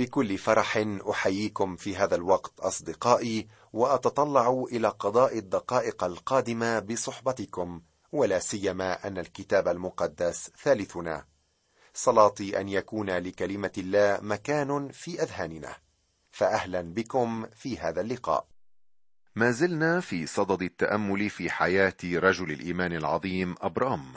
بكل فرح أحييكم في هذا الوقت أصدقائي وأتطلع إلى قضاء الدقائق القادمة بصحبتكم ولا سيما أن الكتاب المقدس ثالثنا. صلاتي أن يكون لكلمة الله مكان في أذهاننا. فاهلا بكم في هذا اللقاء. ما زلنا في صدد التأمل في حياة رجل الإيمان العظيم أبرام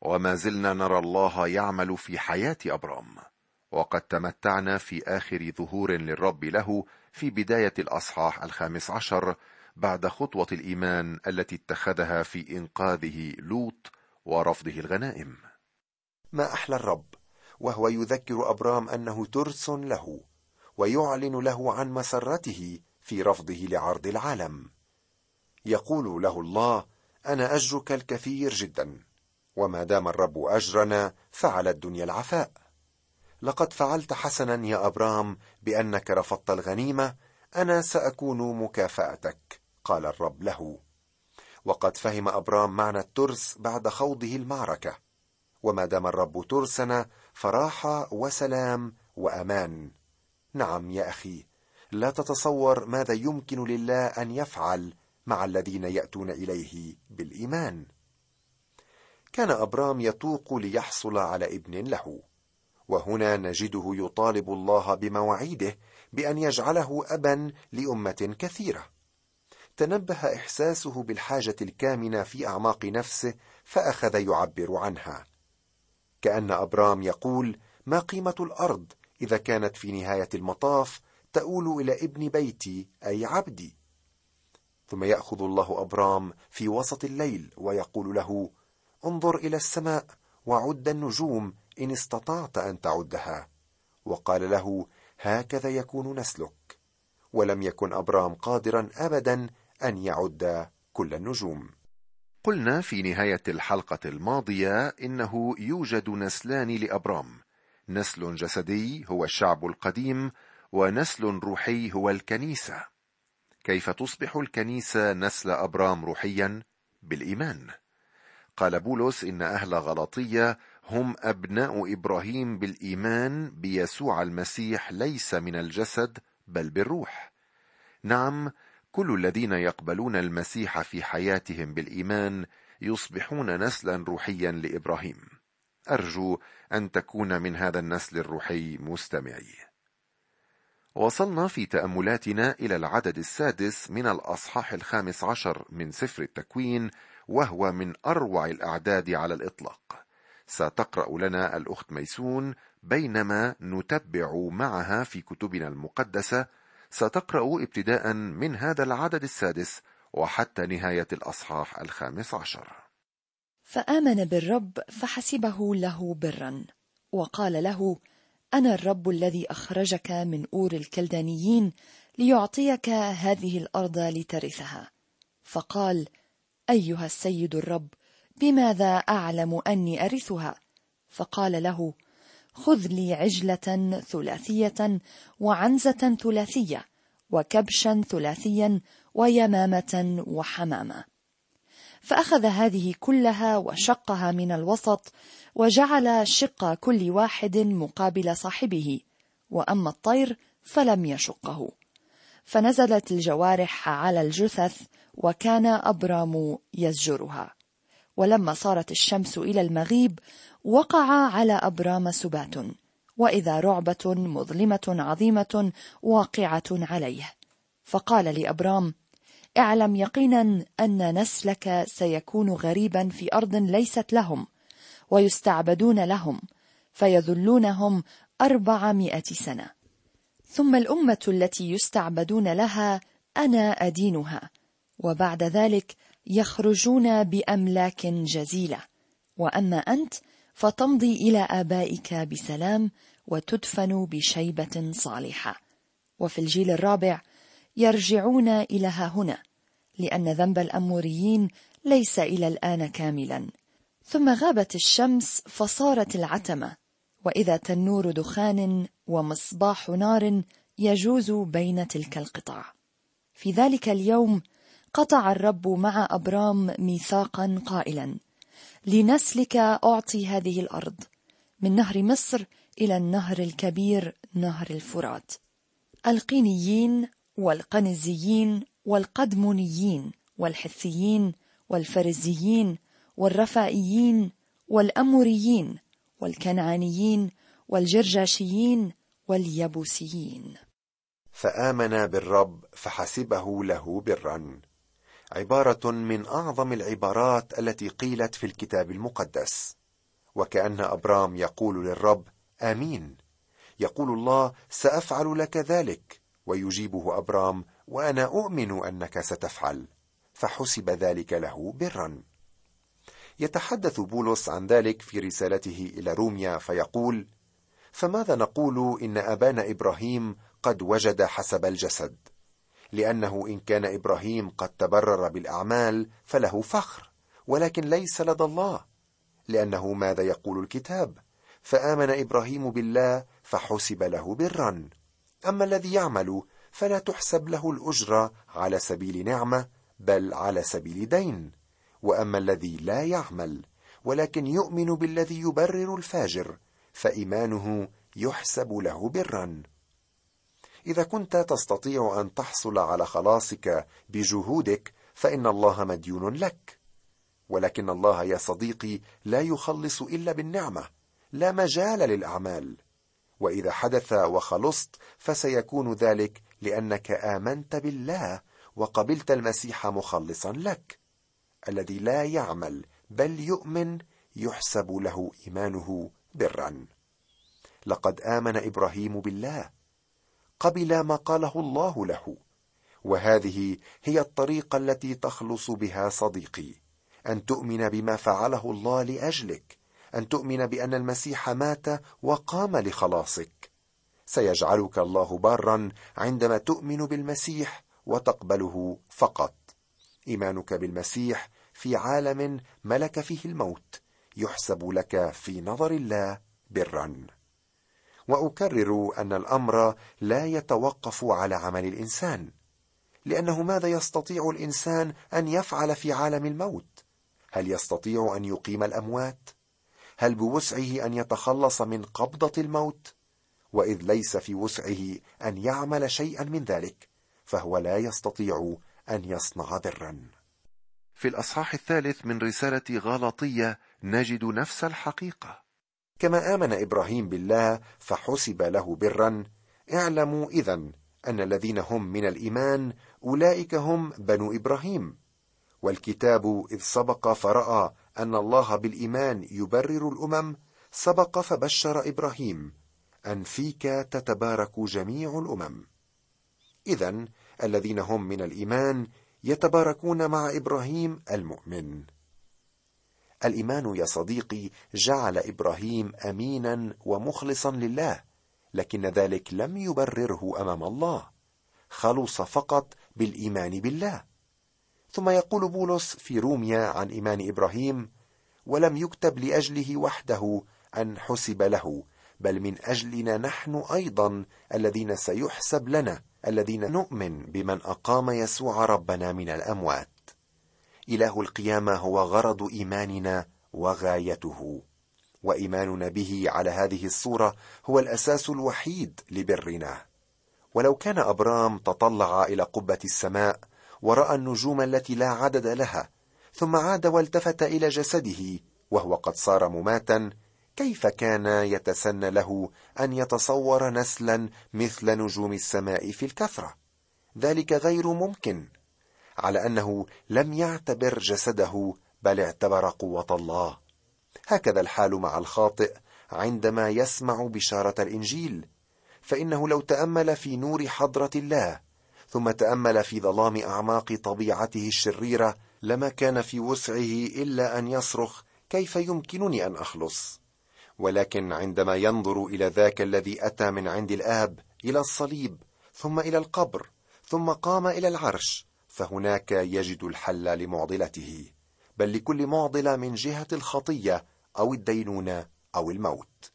وما زلنا نرى الله يعمل في حياة أبرام. وقد تمتعنا في آخر ظهور للرب له في بداية الأصحاح الخامس عشر بعد خطوة الإيمان التي اتخذها في إنقاذه لوط ورفضه الغنائم. ما أحلى الرب؟ وهو يذكر أبرام أنه ترس له ويعلن له عن مسرته في رفضه لعرض العالم. يقول له الله أنا أجرك الكثير جدا وما دام الرب أجرنا فعلى الدنيا العفاء. لقد فعلت حسنا يا أبرام بأنك رفضت الغنيمة أنا سأكون مكافأتك قال الرب له. وقد فهم أبرام معنى الترس بعد خوضه المعركة. وما دام الرب ترسنا فراحه وسلام وأمان. نعم يا أخي لا تتصور ماذا يمكن لله أن يفعل مع الذين يأتون إليه بالإيمان. كان أبرام يتوق ليحصل على ابن له. وهنا نجده يطالب الله بمواعيده بأن يجعله أبا لأمة كثيرة. تنبه إحساسه بالحاجة الكامنة في أعماق نفسه فأخذ يعبر عنها. كأن أبرام يقول ما قيمة الأرض إذا كانت في نهاية المطاف تؤول إلى ابن بيتي أي عبدي. ثم يأخذ الله أبرام في وسط الليل ويقول له انظر إلى السماء وعد النجوم إن استطعت أن تعدها. وقال له هكذا يكون نسلك. ولم يكن أبرام قادرا ابدا أن يعد كل النجوم. قلنا في نهاية الحلقة الماضية إنه يوجد نسلان لأبرام. نسل جسدي هو الشعب القديم ونسل روحي هو الكنيسة. كيف تصبح الكنيسة نسل أبرام روحيا؟ بالإيمان. قال بولس إن أهل غلطيه هم أبناء إبراهيم بالإيمان بيسوع المسيح ليس من الجسد بل بالروح. نعم كل الذين يقبلون المسيح في حياتهم بالإيمان يصبحون نسلا روحيا لإبراهيم. أرجو أن تكون من هذا النسل الروحي مستمعي. وصلنا في تأملاتنا إلى العدد السادس من الأصحاح الخامس عشر من سفر التكوين وهو من أروع الأعداد على الإطلاق. ستقرأ لنا الأخت ميسون بينما نتبع معها في كتبنا المقدسة. ستقرأ ابتداء من هذا العدد السادس وحتى نهاية الأصحاح الخامس عشر. فآمن بالرب فحسبه له برا وقال له أنا الرب الذي أخرجك من أور الكلدانيين ليعطيك هذه الأرض لترثها. فقال أيها السيد الرب بماذا أعلم أني أرثها؟ فقال له خذ لي عجلة ثلاثية وعنزة ثلاثية وكبشا ثلاثيا ويمامة وحمامة. فأخذ هذه كلها وشقها من الوسط وجعل شق كل واحد مقابل صاحبه وأما الطير فلم يشقه. فنزلت الجوارح على الجثث وكان أبرام يزجرها. ولما صارت الشمس إلى المغيب وقع على أبرام سبات وإذا رعبة مظلمة عظيمة واقعة عليه. فقال لأبرام اعلم يقينا أن نسلك سيكون غريبا في أرض ليست لهم ويستعبدون لهم فيذلونهم أربعمائة سنة. ثم الأمة التي يستعبدون لها أنا أدينها وبعد ذلك يخرجون بأملاك جزيلة. وأما أنت فتمضي إلى آبائك بسلام وتدفن بشيبة صالحة. وفي الجيل الرابع يرجعون إلى هنا لأن ذنب الأموريين ليس إلى الآن كاملا. ثم غابت الشمس فصارت العتمة وإذا تنور دخان ومصباح نار يجوز بين تلك القطع. في ذلك اليوم قطع الرب مع أبرام ميثاقا قائلا لنسلك أعطي هذه الأرض من نهر مصر إلى النهر الكبير نهر الفرات. القينيين والقنزيين والقدمونيين والحثيين والفرزيين والرفائيين والأموريين والكنعانيين والجرجاشيين واليبوسيين فآمن بالرب فحسبه له برا. عبارة من أعظم العبارات التي قيلت في الكتاب المقدس. وكأن أبرام يقول للرب آمين. يقول الله سأفعل لك ذلك. ويجيبه أبرام وأنا أؤمن أنك ستفعل. فحسب ذلك له برا. يتحدث بولس عن ذلك في رسالته إلى روميا فيقول فماذا نقول إن أبانا إبراهيم قد وجد حسب الجسد؟ لأنه إن كان إبراهيم قد تبرر بالأعمال فله فخر ولكن ليس لدى الله لأنه ماذا يقول الكتاب؟ فآمن إبراهيم بالله فحسب له برا. أما الذي يعمل فلا تحسب له الاجره على سبيل نعمة بل على سبيل دين. وأما الذي لا يعمل ولكن يؤمن بالذي يبرر الفاجر فإيمانه يحسب له برا. إذا كنت تستطيع أن تحصل على خلاصك بجهودك فإن الله مديون لك. ولكن الله يا صديقي لا يخلص إلا بالنعمة لا مجال للأعمال. وإذا حدث وخلصت فسيكون ذلك لأنك آمنت بالله وقبلت المسيح مخلصا لك. الذي لا يعمل بل يؤمن يحسب له إيمانه برا. لقد آمن إبراهيم بالله. قبل ما قاله الله له. وهذه هي الطريقة التي تخلص بها صديقي. أن تؤمن بما فعله الله لأجلك. أن تؤمن بأن المسيح مات وقام لخلاصك. سيجعلك الله بارا عندما تؤمن بالمسيح وتقبله فقط. إيمانك بالمسيح في عالم ملك فيه الموت. يحسب لك في نظر الله برا. وأكرر أن الأمر لا يتوقف على عمل الإنسان لأنه ماذا يستطيع الإنسان أن يفعل في عالم الموت؟ هل يستطيع أن يقيم الأموات؟ هل بوسعه أن يتخلص من قبضة الموت؟ وإذ ليس في وسعه أن يعمل شيئا من ذلك فهو لا يستطيع أن يصنع برا في الأصحاح الثالث من رسالة غالاطيه نجد نفس الحقيقة. كما آمن إبراهيم بالله فحسب له برا. اعلموا اذا أن الذين هم من الإيمان أولئك هم بنو إبراهيم. والكتاب إذ سبق فرأى أن الله بالإيمان يبرر الأمم سبق فبشر إبراهيم. ان فيك تتبارك جميع الأمم. اذا الذين هم من الإيمان يتباركون مع إبراهيم المؤمن. الإيمان يا صديقي جعل إبراهيم أمينا ومخلصا لله لكن ذلك لم يبرره أمام الله خلص فقط بالإيمان بالله. ثم يقول بولس في روميا عن إيمان إبراهيم ولم يكتب لأجله وحده أن حسب له بل من أجلنا نحن أيضا الذين سيحسب لنا الذين نؤمن بمن أقام يسوع ربنا من الأموات. إله القيامة هو غرض إيماننا وغايته. وإيماننا به على هذه الصورة هو الأساس الوحيد لبرنا. ولو كان أبرام تطلع إلى قبة السماء ورأى النجوم التي لا عدد لها ثم عاد والتفت إلى جسده وهو قد صار مماتا كيف كان يتسنى له أن يتصور نسلا مثل نجوم السماء في الكثرة؟ ذلك غير ممكن. على أنه لم يعتبر جسده بل اعتبر قوة الله. هكذا الحال مع الخاطئ عندما يسمع بشارة الإنجيل. فإنه لو تأمل في نور حضرة الله ثم تأمل في ظلام أعماق طبيعته الشريرة لما كان في وسعه إلا أن يصرخ كيف يمكنني أن أخلص؟ ولكن عندما ينظر إلى ذاك الذي أتى من عند الآب إلى الصليب ثم إلى القبر ثم قام إلى العرش فهناك يجد الحل لمعضلته بل لكل معضلة من جهة الخطية أو الدينونة أو الموت.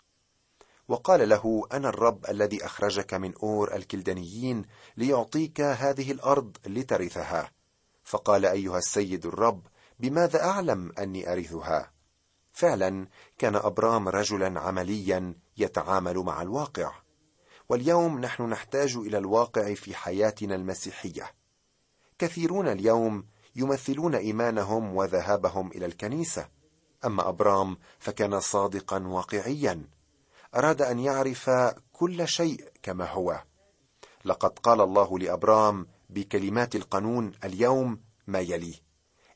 وقال له أنا الرب الذي أخرجك من أور الكلدانيين ليعطيك هذه الأرض لترثها. فقال أيها السيد الرب بماذا أعلم أني أرثها؟ فعلا كان أبرام رجلا عمليا يتعامل مع الواقع. واليوم نحن نحتاج إلى الواقع في حياتنا المسيحية. كثيرون اليوم يمثلون إيمانهم وذهابهم إلى الكنيسة. أما أبرام فكان صادقا واقعيا. أراد أن يعرف كل شيء كما هو. لقد قال الله لأبرام بكلمات القانون اليوم ما يلي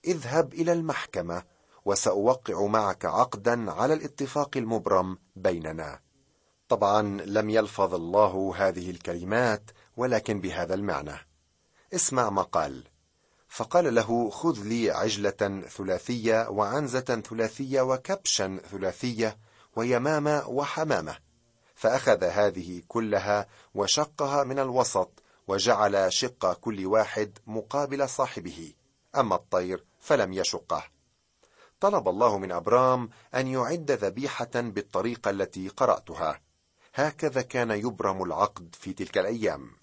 اذهب إلى المحكمة وسأوقع معك عقدا على الاتفاق المبرم بيننا. طبعا لم يلفظ الله هذه الكلمات ولكن بهذا المعنى. اسمع ما قال. فقال له خذ لي عجلة ثلاثية وعنزة ثلاثية وكبشا ثلاثية ويمامة وحمامة. فأخذ هذه كلها وشقها من الوسط وجعل شق كل واحد مقابل صاحبه. أما الطير فلم يشقه. طلب الله من أبرام أن يعد ذبيحة بالطريقة التي قرأتها. هكذا كان يبرم العقد في تلك الأيام.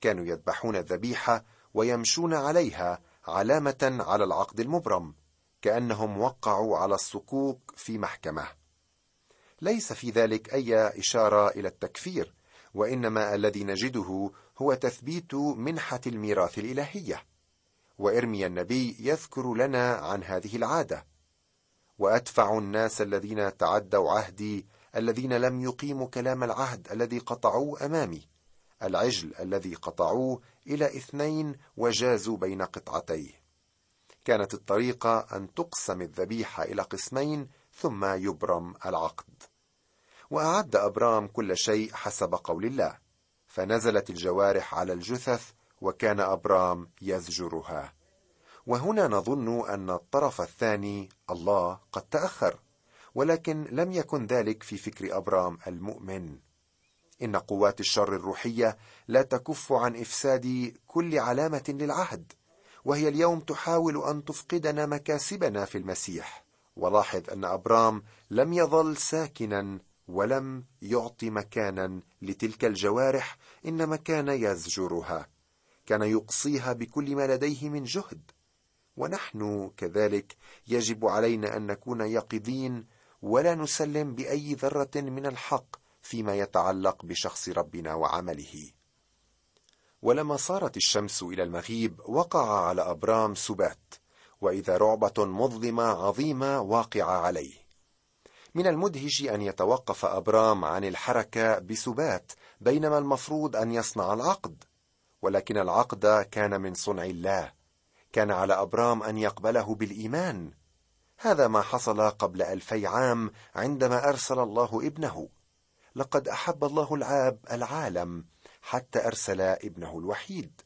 كانوا يذبحون الذبيحة ويمشون عليها علامة على العقد المبرم كأنهم وقعوا على الصكوك في محكمة. ليس في ذلك أي إشارة إلى التكفير وإنما الذي نجده هو تثبيت منحة الميراث الإلهية. وارميا النبي يذكر لنا عن هذه العادة. وأدفع الناس الذين تعدوا عهدي الذين لم يقيموا كلام العهد الذي قطعوه أمامي. العجل الذي قطعوه إلى اثنين وجازوا بين قطعتيه. كانت الطريقة أن تقسم الذبيحة إلى قسمين ثم يبرم العقد. وأعد أبرام كل شيء حسب قول الله. فنزلت الجوارح على الجثث وكان أبرام يزجرها. وهنا نظن أن الطرف الثاني الله قد تأخر ولكن لم يكن ذلك في فكر أبرام المؤمن. إن قوات الشر الروحية لا تكف عن إفساد كل علامة للعهد وهي اليوم تحاول أن تفقدنا مكاسبنا في المسيح. ولاحظ أن أبرام لم يظل ساكنا ولم يعطي مكانا لتلك الجوارح إنما كان يزجرها كان يقصيها بكل ما لديه من جهد. ونحن كذلك يجب علينا أن نكون يقظين ولا نسلم بأي ذرة من الحق فيما يتعلق بشخص ربنا وعمله. ولما صارت الشمس إلى المغيب وقع على أبرام سبات وإذا رعبة مظلمة عظيمة واقعة عليه. من المدهش أن يتوقف أبرام عن الحركة بسبات بينما المفروض أن يصنع العقد. ولكن العقد كان من صنع الله. كان على أبرام أن يقبله بالإيمان. هذا ما حصل قبل ألفي عام عندما أرسل الله ابنه. لقد أحب الله العاب العالم حتى أرسل ابنه الوحيد.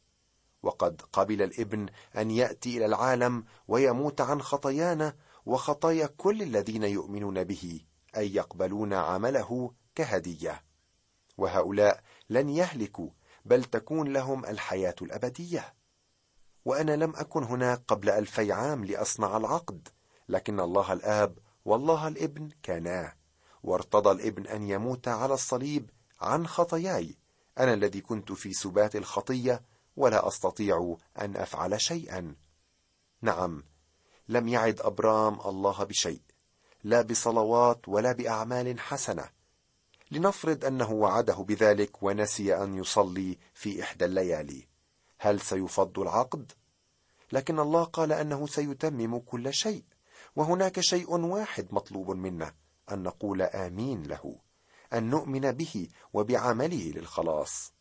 وقد قبل الابن أن يأتي إلى العالم ويموت عن خطايانا وخطايا كل الذين يؤمنون به اي يقبلون عمله كهدية. وهؤلاء لن يهلكوا بل تكون لهم الحياة الأبدية. وأنا لم أكن هناك قبل ألفي عام لأصنع العقد لكن الله الآب والله الابن كانا. وارتضى الابن أن يموت على الصليب عن خطاياي. أنا الذي كنت في سبات الخطية ولا أستطيع أن أفعل شيئا. نعم لم يعد أبرام الله بشيء لا بصلوات ولا بأعمال حسنة. لنفرض أنه وعده بذلك ونسي أن يصلي في إحدى الليالي. هل سيفض العقد؟ لكن الله قال أنه سيتمم كل شيء وهناك شيء واحد مطلوب منا أن نقول آمين له أن نؤمن به وبعمله للخلاص.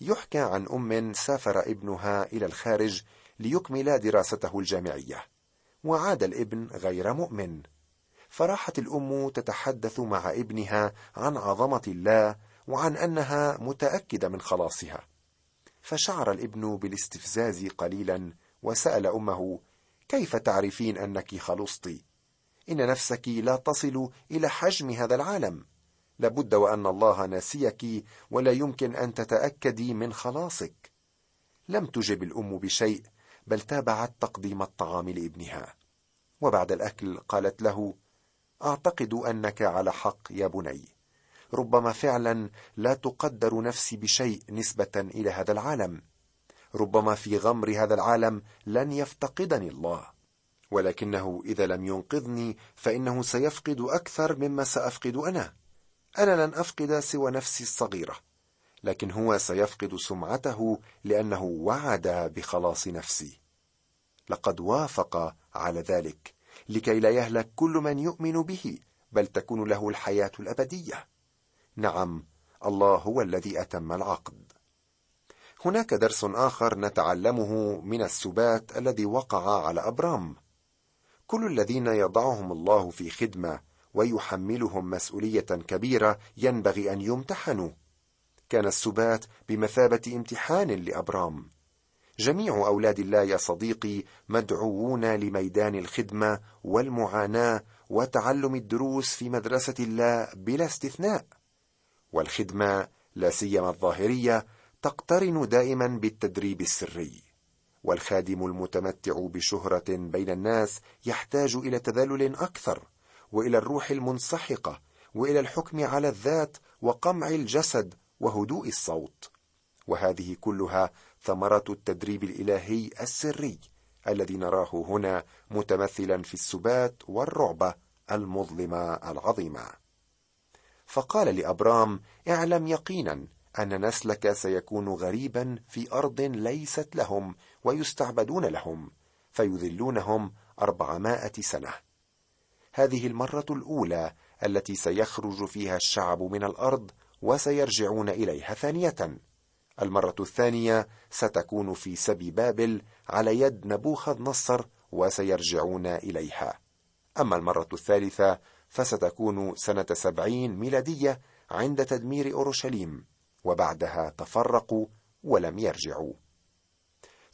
يحكى عن أم سافر ابنها إلى الخارج ليكمل دراسته الجامعية وعاد الابن غير مؤمن. فراحت الأم تتحدث مع ابنها عن عظمة الله وعن أنها متأكدة من خلاصها. فشعر الابن بالاستفزاز قليلا وسأل أمه كيف تعرفين أنك خلصت؟ إن نفسك لا تصل إلى حجم هذا العالم. لابد وأن الله ناسيك ولا يمكن أن تتاكدي من خلاصك. لم تجب الأم بشيء بل تابعت تقديم الطعام لابنها. وبعد الأكل قالت له أعتقد أنك على حق يا بني. ربما فعلا لا تقدر نفسي بشيء نسبة إلى هذا العالم. ربما في غمر هذا العالم لن يفتقدني الله. ولكنه إذا لم ينقذني فإنه سيفقد أكثر مما سأفقد أنا. أنا لن أفقد سوى نفسي الصغيرة لكن هو سيفقد سمعته لأنه وعد بخلاص نفسي. لقد وافق على ذلك لكي لا يهلك كل من يؤمن به بل تكون له الحياة الأبدية. نعم الله هو الذي أتم العقد. هناك درس آخر نتعلمه من السبات الذي وقع على أبرام. كل الذين يضعهم الله في خدمة ويحملهم مسؤولية كبيرة ينبغي أن يمتحنوا. كان السبات بمثابة امتحان لأبرام. جميع أولاد الله يا صديقي مدعوون لميدان الخدمة والمعاناة وتعلم الدروس في مدرسة الله بلا استثناء. والخدمة لا سيما الظاهرية تقترن دائما بالتدريب السري. والخادم المتمتع بشهرة بين الناس يحتاج إلى تذلل أكثر وإلى الروح المنسحقة وإلى الحكم على الذات وقمع الجسد وهدوء الصوت. وهذه كلها ثمرة التدريب الإلهي السري الذي نراه هنا متمثلا في السبات والرعبة المظلمة العظيمة. فقال لأبرام اعلم يقينا أن نسلك سيكون غريبا في أرض ليست لهم ويستعبدون لهم فيذلونهم أربعمائة سنة. هذه المرة الأولى التي سيخرج فيها الشعب من الأرض وسيرجعون إليها ثانية. المرة الثانية ستكون في سبي بابل على يد نبوخذ نصر وسيرجعون إليها. أما المرة الثالثة فستكون سنة سبعين ميلادية عند تدمير أورشليم وبعدها تفرقوا ولم يرجعوا.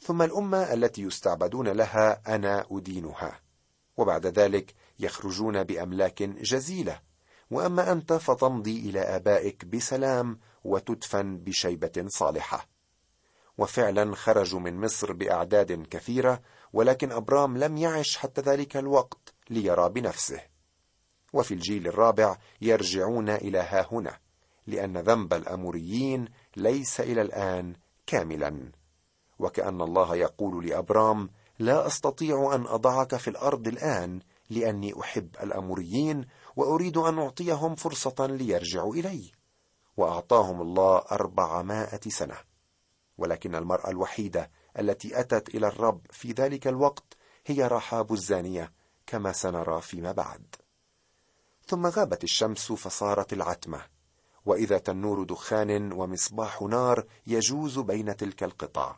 ثم الأمة التي يستعبدون لها أنا أدينها. وبعد ذلك يخرجون بأملاك جزيلة. وأما أنت فتمضي إلى آبائك بسلام وتدفن بشيبة صالحة. وفعلا خرجوا من مصر بأعداد كثيرة ولكن أبرام لم يعش حتى ذلك الوقت ليرى بنفسه. وفي الجيل الرابع يرجعون إلى ها هنا لأن ذنب الأموريين ليس إلى الآن كاملا. وكأن الله يقول لأبرام لا أستطيع أن أضعك في الأرض الآن لأني أحب الأموريين وأريد أن أعطيهم فرصة ليرجعوا إلي. وأعطاهم الله أربعمائة سنة. ولكن المرأة الوحيدة التي أتت إلى الرب في ذلك الوقت هي رحاب الزانية كما سنرى فيما بعد. ثم غابت الشمس فصارت العتمة. وإذا تنور دخان ومصباح نار يجوز بين تلك القطع.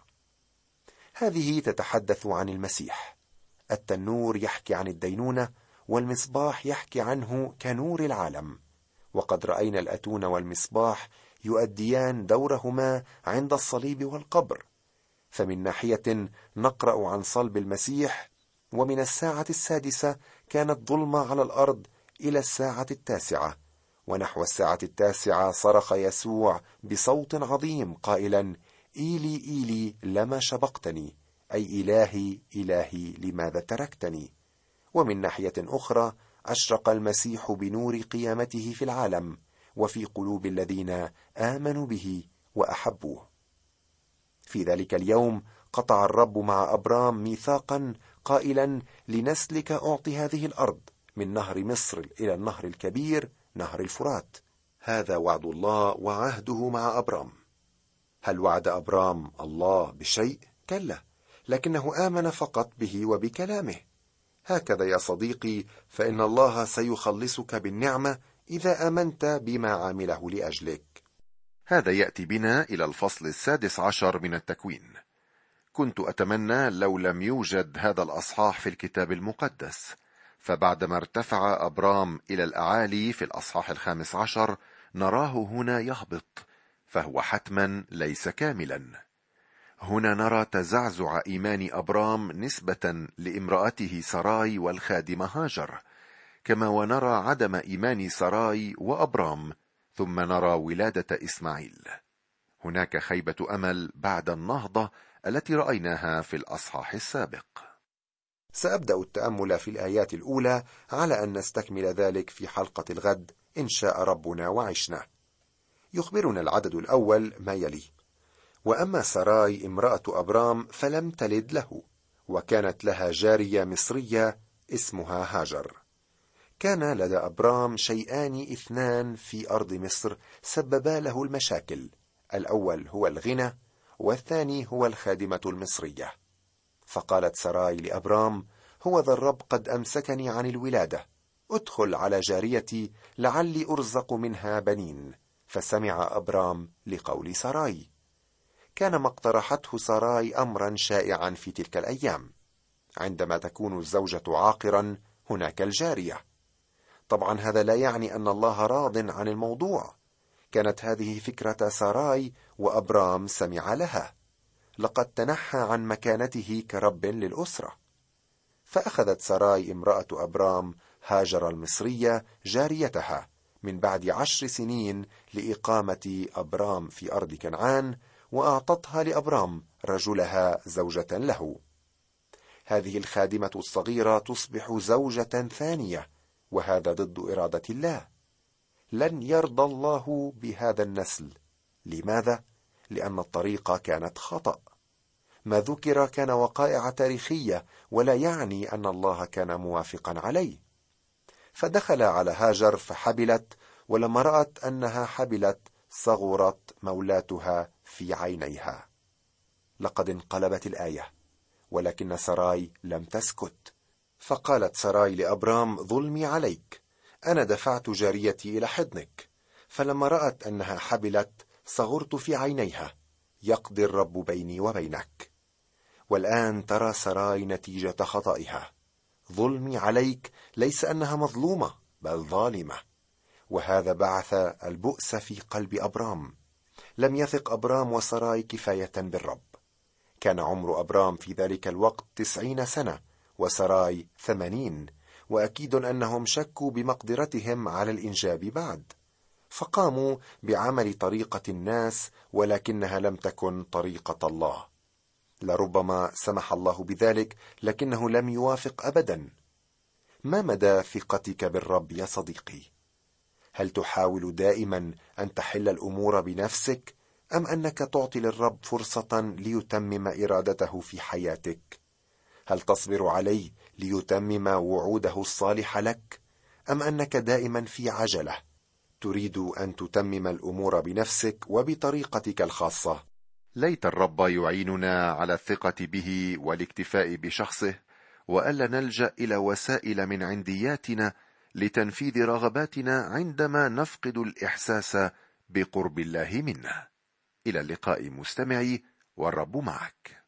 هذه تتحدث عن المسيح. التنور يحكي عن الدينونة والمصباح يحكي عنه كنور العالم. وقد رأينا الأتون والمصباح يؤديان دورهما عند الصليب والقبر. فمن ناحية نقرأ عن صلب المسيح ومن الساعة السادسة كانت ظلمه على الأرض إلى الساعة التاسعة. ونحو الساعة التاسعة صرخ يسوع بصوت عظيم قائلا إيلي إيلي لما شبقتني. أي إلهي إلهي لماذا تركتني؟ ومن ناحية أخرى أشرق المسيح بنور قيامته في العالم وفي قلوب الذين آمنوا به وأحبوه. في ذلك اليوم قطع الرب مع أبرام ميثاقا قائلا لنسلك أعطي هذه الأرض من نهر مصر إلى النهر الكبير نهر الفرات. هذا وعد الله وعهده مع أبرام. هل وعد أبرام الله بشيء؟ كلا لكنه آمن فقط به وبكلامه. هكذا يا صديقي فإن الله سيخلصك بالنعمة إذا آمنت بما عمله لأجلك. هذا يأتي بنا إلى الفصل السادس عشر من التكوين. كنت أتمنى لو لم يوجد هذا الأصحاح في الكتاب المقدس فبعدما ارتفع أبرام إلى الأعالي في الأصحاح الخامس عشر نراه هنا يهبط فهو حتما ليس كاملا. هنا نرى تزعزع إيمان أبرام نسبة لامرأته سراي والخادمه هاجر كما ونرى عدم إيمان سراي وأبرام ثم نرى ولادة إسماعيل. هناك خيبة أمل بعد النهضة التي رأيناها في الأصحاح السابق. سأبدأ التأمل في الآيات الأولى على أن نستكمل ذلك في حلقة الغد إن شاء ربنا وعشنا. يخبرنا العدد الأول ما يلي. وأما سراي امرأة أبرام فلم تلد له وكانت لها جارية مصرية اسمها هاجر. كان لدى أبرام شيئان اثنان في أرض مصر سببا له المشاكل. الأول هو الغنى والثاني هو الخادمة المصرية. فقالت سراي لأبرام هو ذا الرب قد أمسكني عن الولادة. ادخل على جاريتي لعلي أرزق منها بنين. فسمع أبرام لقول سراي. كان ما اقترحته سراي امرا شائعا في تلك الأيام. عندما تكون الزوجة عاقرا هناك الجارية. طبعا هذا لا يعني أن الله راض عن الموضوع. كانت هذه فكرة سراي وأبرام سمع لها. لقد تنحى عن مكانته كرب للأسرة. فأخذت سراي امرأة أبرام هاجر المصرية جاريتها. من بعد عشر سنين لإقامة أبرام في أرض كنعان وأعطتها لأبرام رجلها زوجة له. هذه الخادمة الصغيرة تصبح زوجة ثانية وهذا ضد إرادة الله. لن يرضى الله بهذا النسل. لماذا؟ لأن الطريقة كانت خطأ. ما ذكر كان وقائع تاريخية ولا يعني أن الله كان موافقا عليه. فدخل على هاجر فحبلت ولما رأت أنها حبلت صغرت مولاتها في عينيها. لقد انقلبت الآية ولكن سراي لم تسكت. فقالت سراي لأبرام ظلمي عليك أنا دفعت جاريتي إلى حضنك. فلما رأت أنها حبلت صغرت في عينيها يقضي الرب بيني وبينك. والآن ترى سراي نتيجة خطئها. ظلمي عليك ليس أنها مظلومة بل ظالمة. وهذا بعث البؤس في قلب أبرام. لم يثق أبرام وسراي كفاية بالرب. كان عمر أبرام في ذلك الوقت تسعين سنة وسراي ثمانين وأكيد أنهم شكوا بمقدرتهم على الإنجاب بعد. فقاموا بعمل طريقة الناس ولكنها لم تكن طريقة الله. لربما سمح الله بذلك لكنه لم يوافق ابدا. ما مدى ثقتك بالرب يا صديقي؟ هل تحاول دائما أن تحل الأمور بنفسك أم أنك تعطي للرب فرصة ليتمم إرادته في حياتك؟ هل تصبر عليه ليتمم وعوده الصالحه لك أم أنك دائما في عجلة؟ تريد أن تتمم الأمور بنفسك وبطريقتك الخاصة. ليت الرب يعيننا على الثقة به والاكتفاء بشخصه وألا نلجأ إلى وسائل من عندياتنا لتنفيذ رغباتنا عندما نفقد الإحساس بقرب الله منا. إلى اللقاء مستمعي والرب معك.